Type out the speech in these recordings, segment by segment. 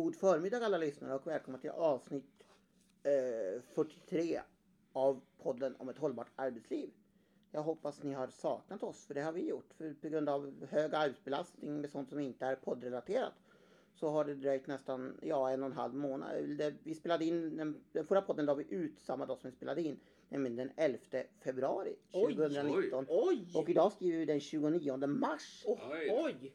God förmiddag alla lyssnare och välkomna till avsnitt eh, 43 av podden om ett hållbart arbetsliv. Jag hoppas ni har saknat oss, för det har vi gjort. För på grund av hög arbetsbelastning med sånt som inte är poddrelaterat så har det dröjt nästan ja, en och en halv månad. Det, vi spelade in, den, den förra podden la vi ut samma dag som vi spelade in, nämligen den 11 februari 2019. Oj! Och idag skriver vi den 29 mars. Oj! Oj. oj.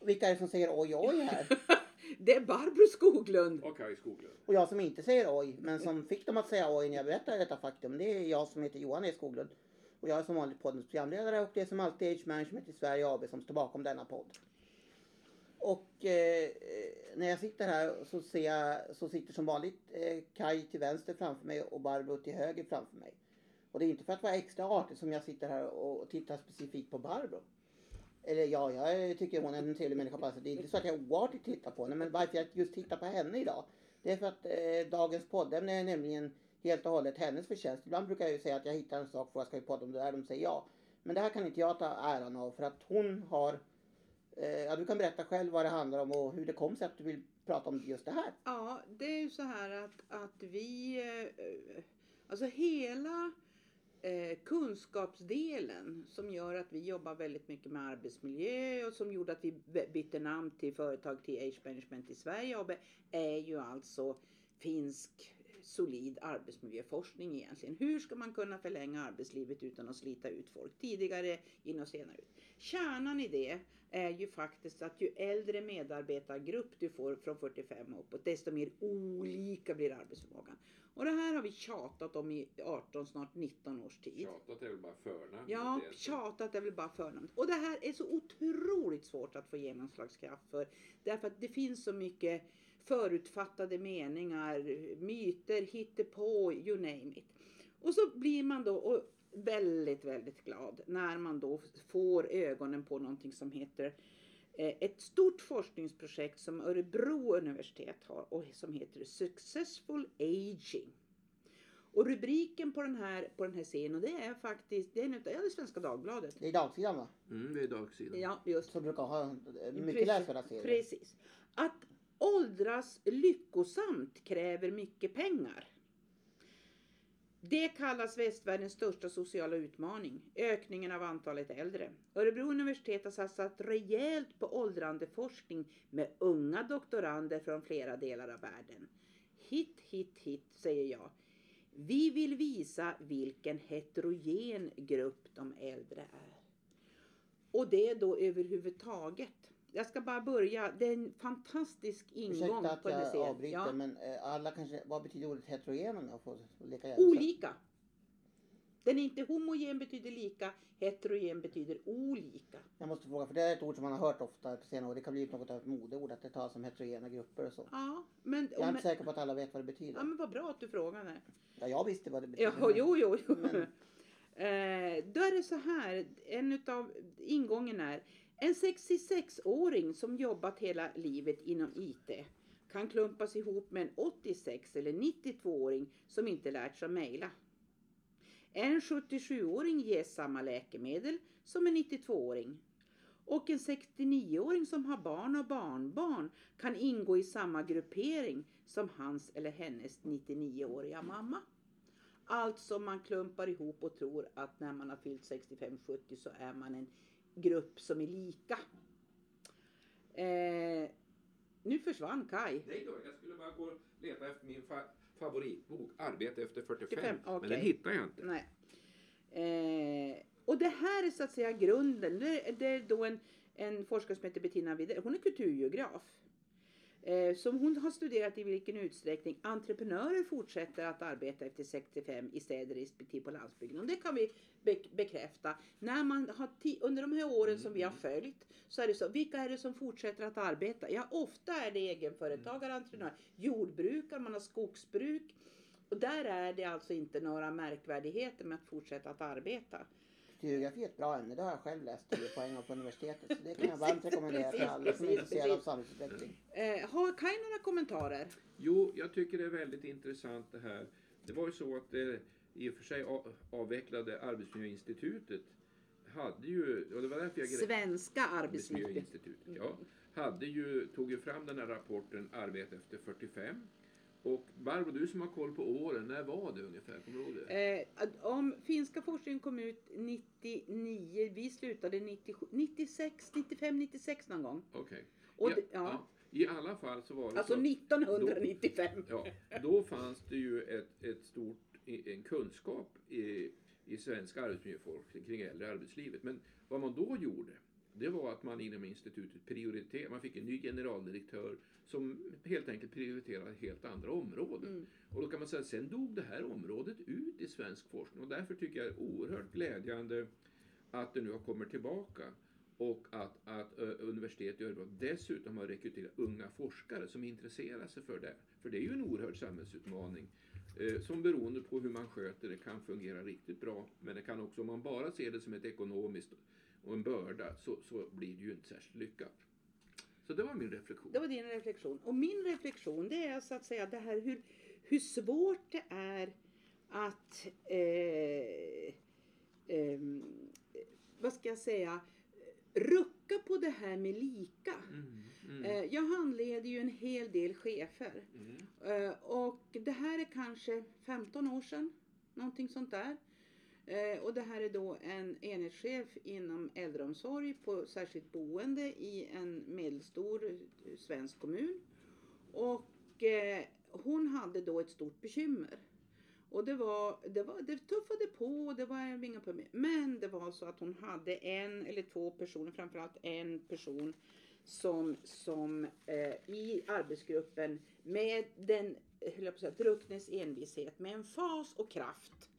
Vilka är det som säger oj oj här? Det är Barbro Skoglund. Okej, Skoglund. Och jag som inte säger oj, men som fick dem att säga oj när jag berättade detta faktum, det är jag som heter Johan E Skoglund. Och jag är som vanligt poddens programledare och det är som alltid Age Management i Sverige AB som står bakom denna podd. Och eh, när jag sitter här så ser jag, så sitter som vanligt eh, Kai till vänster framför mig och Barbro till höger framför mig. Och det är inte för att vara extra artig som jag sitter här och tittar specifikt på Barbro. Eller ja, jag tycker hon är en trevlig människa. Alltså, det är inte så att jag oartigt tittar på henne. Men varför jag just tittar på henne idag. Det är för att eh, dagens poddämne är nämligen helt och hållet hennes förtjänst. Ibland brukar jag ju säga att jag hittar en sak för jag ska ju podda om det där. De säger ja. Men det här kan inte jag ta äran av. För att hon har... Eh, ja, du kan berätta själv vad det handlar om och hur det kom sig att du vill prata om just det här. Ja, det är ju så här att, att vi... eh, Alltså hela eh, kunskapsdelen som gör att vi jobbar väldigt mycket med arbetsmiljö och som gjorde att vi bytte namn till företag till Age Management i Sverige AB är ju alltså finsk solid arbetsmiljöforskning egentligen. Hur ska man kunna förlänga arbetslivet utan att slita ut folk tidigare in och senare ut? Kärnan i det är ju faktiskt att ju äldre medarbetargrupp du får från 45 och uppåt, desto mer olika blir arbetsförmågan. Och det här har vi tjatat om i 18, snart 19 års tid. Tjatat är väl bara förnamn. Ja, Det är- tjatat är väl bara förnamn. Och det här är så otroligt svårt att få genomslagskraft för. Därför att det finns så mycket förutfattade meningar, myter, hittepå, you name it. Och så blir man då väldigt, väldigt glad när man då får ögonen på någonting som heter eh, ett stort forskningsprojekt som Örebro universitet har och som heter Successful Aging. Och rubriken på den här, på den här och det är faktiskt, det är, det är Svenska Dagbladet. Det är dagsidan va? Mm, det är dagsidan. Ja, just Som brukar ha mycket läsvärda serier. Precis. Att åldras lyckosamt kräver mycket pengar. Det kallas västvärldens största sociala utmaning, ökningen av antalet äldre. Örebro universitet har satsat rejält på åldrandeforskning med unga doktorander från flera delar av världen. Hit, hit, hit, säger jag. Vi vill visa vilken heterogen grupp de äldre är. Och det då överhuvudtaget. Jag ska bara börja. Det är en fantastisk ingång Ursäkta att på jag serien. avbryter Ja. men eh, alla kanske, vad betyder ordet heterogen om jag får leka jävla? Olika. Den är inte homogen betyder lika, heterogen betyder olika. Jag måste fråga, för det är ett ord som man har hört ofta på senare år. Det kan bli något av ett modeord att det talas om heterogena grupper och så. Ja, men, Jag är men, inte säker på att alla vet vad det betyder. ja, men vad bra att du frågade. Ja, jag visste vad det betyder. Ja, jo, jo, jo. Men- Eh, då är det så här, en av ingången är en 66-åring som jobbat hela livet inom IT kan klumpas ihop med en 86 eller 92-åring som inte lärt sig att mejla. En 77-åring ges samma läkemedel som en 92-åring. Och en 69-åring som har barn och barnbarn kan ingå i samma gruppering som hans eller hennes 99-åriga mamma. Alltså man klumpar ihop och tror att när man har fyllt 65-70 så är man en grupp som är lika. Eh, nu försvann Kai. Nej då, jag skulle bara gå och leta efter min fa favoritbok, Arbete efter 45. 45, Men okej. den hittar jag inte. Nej. Eh, och det här är så att säga grunden. Det, det är då en, en forskare som heter Bettina Widell. Hon är kulturgeograf. Eh, som hon har studerat i vilken utsträckning entreprenörer fortsätter att arbeta efter 65 i städer respektive på landsbygden. Och det kan vi be- bekräfta. När man har under de här åren som vi har följt så är det så. Vilka är det som fortsätter att arbeta? Ja, ofta är det egenföretagare, entreprenörer, jordbrukare, man har skogsbruk. Och där är det alltså inte några märkvärdigheter med att fortsätta att arbeta. Geografi är ett bra ämne. Det har jag själv läst 10 poäng av på universitetet. Så det kan jag varmt rekommendera för alla som är intresserade av samhällsutveckling. Eh, har Kaj några kommentarer? Jo, jag tycker det är väldigt intressant det här. Det var ju så att det i och för sig avvecklade Arbetsmiljöinstitutet hade ju, och det var därför jag Svenska arbetsmiljö. Arbetsmiljöinstitutet, ja, hade ju, tog ju fram den här rapporten Arbete efter 45. Och Barbro, du som har koll på åren, när var det ungefär? Kommer du ihåg det? Eh, om finska forskningen kom ut 99, vi slutade 97, 96, 95, 96 någon gång. Okej. Och Ja, ja. I alla fall så var det Alltså så. 1995. Ja, då fanns det ju ett, ett stort, en kunskap i, i svensk arbetsmiljöforskning kring äldre arbetslivet. Men vad man då gjorde, det var att man inom institutet prioriterade, man fick en ny generaldirektör som helt enkelt prioriterade helt andra områden. Mm. Och då kan man säga att sen dog det här området ut i svensk forskning och därför tycker jag det är oerhört glädjande att det nu har kommit tillbaka och att, att universitetet i Örebro dessutom har rekryterat unga forskare som intresserar sig för det. För det är ju en oerhörd samhällsutmaning eh, som beroende på hur man sköter det kan fungera riktigt bra. Men det kan också, om man bara ser det som ett ekonomiskt och en börda så, så blir det ju inte särskilt lyckat. Så det var min reflektion. Det var din reflektion. Och min reflektion det är så att säga det här hur, hur svårt det är att eh, ehm, vad ska jag säga rucka på det här med lika. Mm, mm, Eh, jag handleder ju en hel del chefer. mm, Eh, och det här är kanske 15 år sedan. Någonting sånt där. Eh, och det här är då en enhetschef inom äldreomsorg på särskilt boende i en medelstor eh, svensk kommun. Och eh, hon hade då ett stort bekymmer. Och det var, det var, det tuffade på och det var inga problem. Men det var så att hon hade en eller två personer, framförallt en person som, som eh, i arbetsgruppen med den, höll jag på att säga, drucknes envishet, med en fas och kraft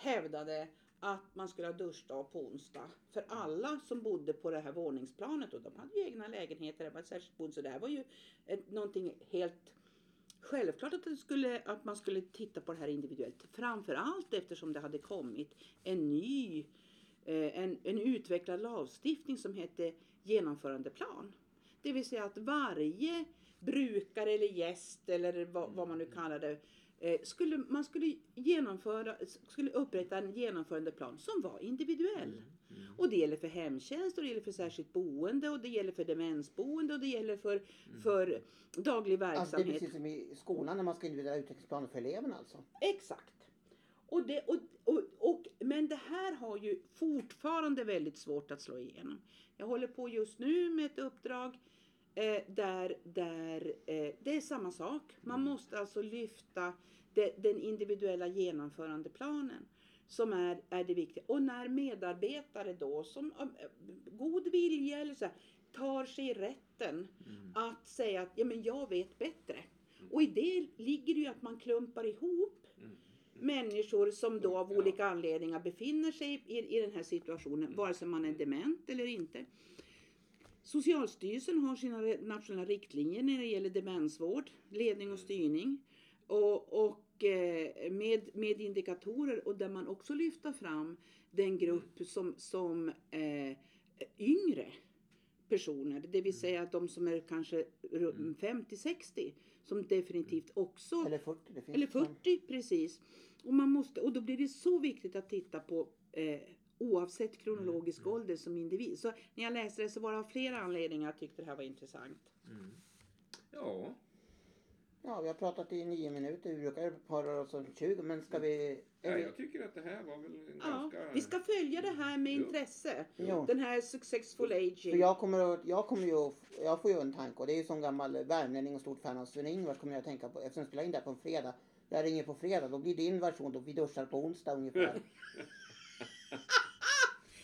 hävdade att man skulle ha duschdag på onsdag för alla som bodde på det här våningsplanet och de hade ju egna lägenheter, det var ett särskilt boende så det här var ju ett, någonting helt Självklart att, det skulle, att man skulle titta på det här individuellt. Framförallt eftersom det hade kommit en ny, eh, en, en utvecklad lagstiftning som hette genomförandeplan. Det vill säga att varje brukare eller gäst eller vad, vad man nu kallar det skulle, man skulle, genomföra, skulle upprätta en genomförandeplan som var individuell. mm, Och det gäller för hemtjänst och det gäller för särskilt boende och det gäller för demensboende och det gäller för, Mm. för daglig Alltså det är verksamhet. precis som i skolan när man ska individuella utvecklingsplaner för eleverna alltså. Exakt. Och det, och, och, och, men det här har ju fortfarande väldigt svårt att slå igenom. Jag håller på just nu med ett uppdrag eh, där, där eh, det är samma sak. Man Mm. måste alltså lyfta det, den individuella genomförandeplanen som är, är det viktiga. Och när medarbetare då som eh, god vilja eller så här, tar sig rätten mm, att säga att ja, men jag vet bättre. Och i det ligger ju att man klumpar ihop mm. människor som då av olika anledningar befinner sig i, i den här situationen, vare sig man är dement eller inte. Socialstyrelsen har sina nationella riktlinjer när det gäller demensvård, ledning och styrning. Och, och eh, med, med indikatorer och där man också lyfter fram den grupp som, som eh, yngre personer, det vill säga att de som är kanske ru- 50-60 som definitivt också Eller 40. Det finns eller som- 40 precis. Och, man måste, och då blir det så viktigt att titta på eh, oavsett kronologisk Mm, ålder som individ. Så när jag läste det så var det av flera anledningar jag tyckte det här var intressant. Mm. Ja, Ja, vi har pratat i nio minuter. Vi brukar para oss om 20 men ska vi... ja, jag tycker att det här var väl en Ja, ganska... vi ska följa det här med intresse. Jo. Den här successful För aging. jag kommer att, jag kommer ju, jag får ju en tanke och det är ju som gammal värmlänning och stort fan av Sven-Ingvars kommer jag att tänka på eftersom jag spelar in det här på en fredag. Jag ringer på fredag, då blir din version då vi duschar på onsdag ungefär.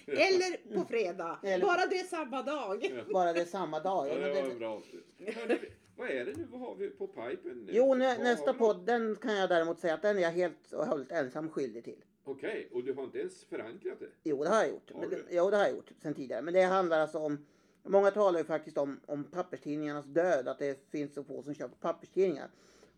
Eller på fredag. Eller- Bara det är samma dag. Ja. Bara det är samma dag. Ja, det var det, bra. Hörni, vad är det nu? Vad har vi på pipen? nu? jo, Vad nä, har nästa vi? podd den kan jag däremot säga att den är jag helt och hållet ensam skyldig till. Okej, och du har inte ens förankrat det? Jo, det har jag gjort. Har Men du? det, jo, det har jag gjort sen tidigare. Men det handlar alltså om Många talar ju faktiskt om, om papperstidningarnas död, att det finns så få som köper papperstidningar.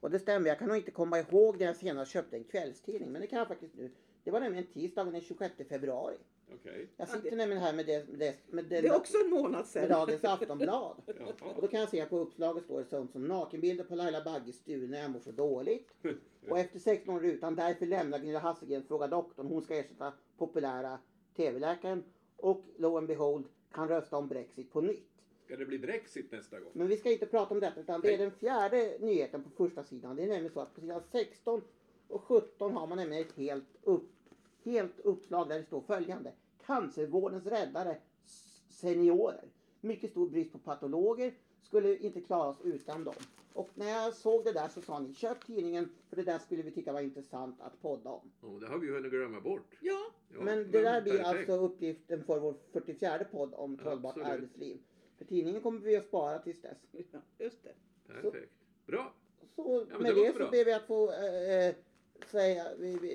Och det stämmer, jag kan nog inte komma ihåg när jag senast köpte en kvällstidning, men det kan jag faktiskt nu. Det var nämligen tisdagen den 26 februari. Okej. Jag Ja, sitter det- nämligen här med, det, med, det, med, den, Det är också en månad med sedan. dagens Aftonblad. Och då kan jag se att på uppslaget står det sånt som nakenbilder på Laila Bagges stue när jag mår så dåligt. Och efter 16 år utan därför lämnar Gunilla Hassegren Fråga doktorn. Hon ska ersätta populära TV-läkaren. Och lo and behold kan rösta om Brexit på nytt. Ska det bli Brexit nästa gång? Men vi ska inte prata om detta utan det är den fjärde nyheten på första sidan. Det är nämligen så att på sidan 16 och 17 har man nämligen ett helt, upp, helt uppslag där det står följande. Cancervårdens räddare seniorer. Mycket stor brist på patologer. Skulle inte klara oss utan dem. Och när jag såg det där så sa ni köp tidningen för det där skulle vi tycka var intressant att podda om. Oh, det har vi ju hunnit glömma bort. Ja, Ja, men det där blir perfekt. alltså uppgiften för vår 44 podd om Absolut. arbetsliv. För tidningen kommer vi att spara tills dess. ja, just det. Perfekt. Bra. Så men med det det, så bra. ber vi att få eh, eh, säga,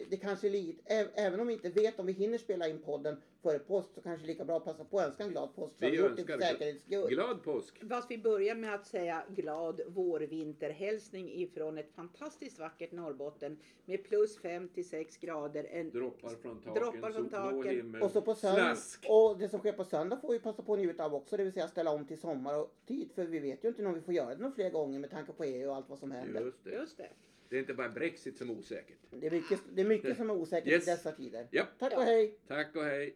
det kanske är lite, även om vi inte vet om vi hinner spela in podden före påsk så kanske det är lika bra att passa på att önska en glad påsk. Vi önskar för säkerhets skull. Glad påsk. Fast vi börjar med att säga glad vårvinterhälsning ifrån ett fantastiskt vackert Norrbotten med plus 5 till 6 grader. En, Droppar från taken, Droppar från taken. himmel, Och så på söndag, och det som sker på söndag får vi passa på att njuta av också, det vill säga ställa om till sommar och tid. För vi vet ju inte om vi får göra det några fler gånger med tanke på EU och allt vad som händer. Just det. just det. Det är inte bara Brexit som är osäkert. Det är mycket, det är mycket som är osäkert Yes. i dessa tider. Ja. Tack och hej! Tack och hej.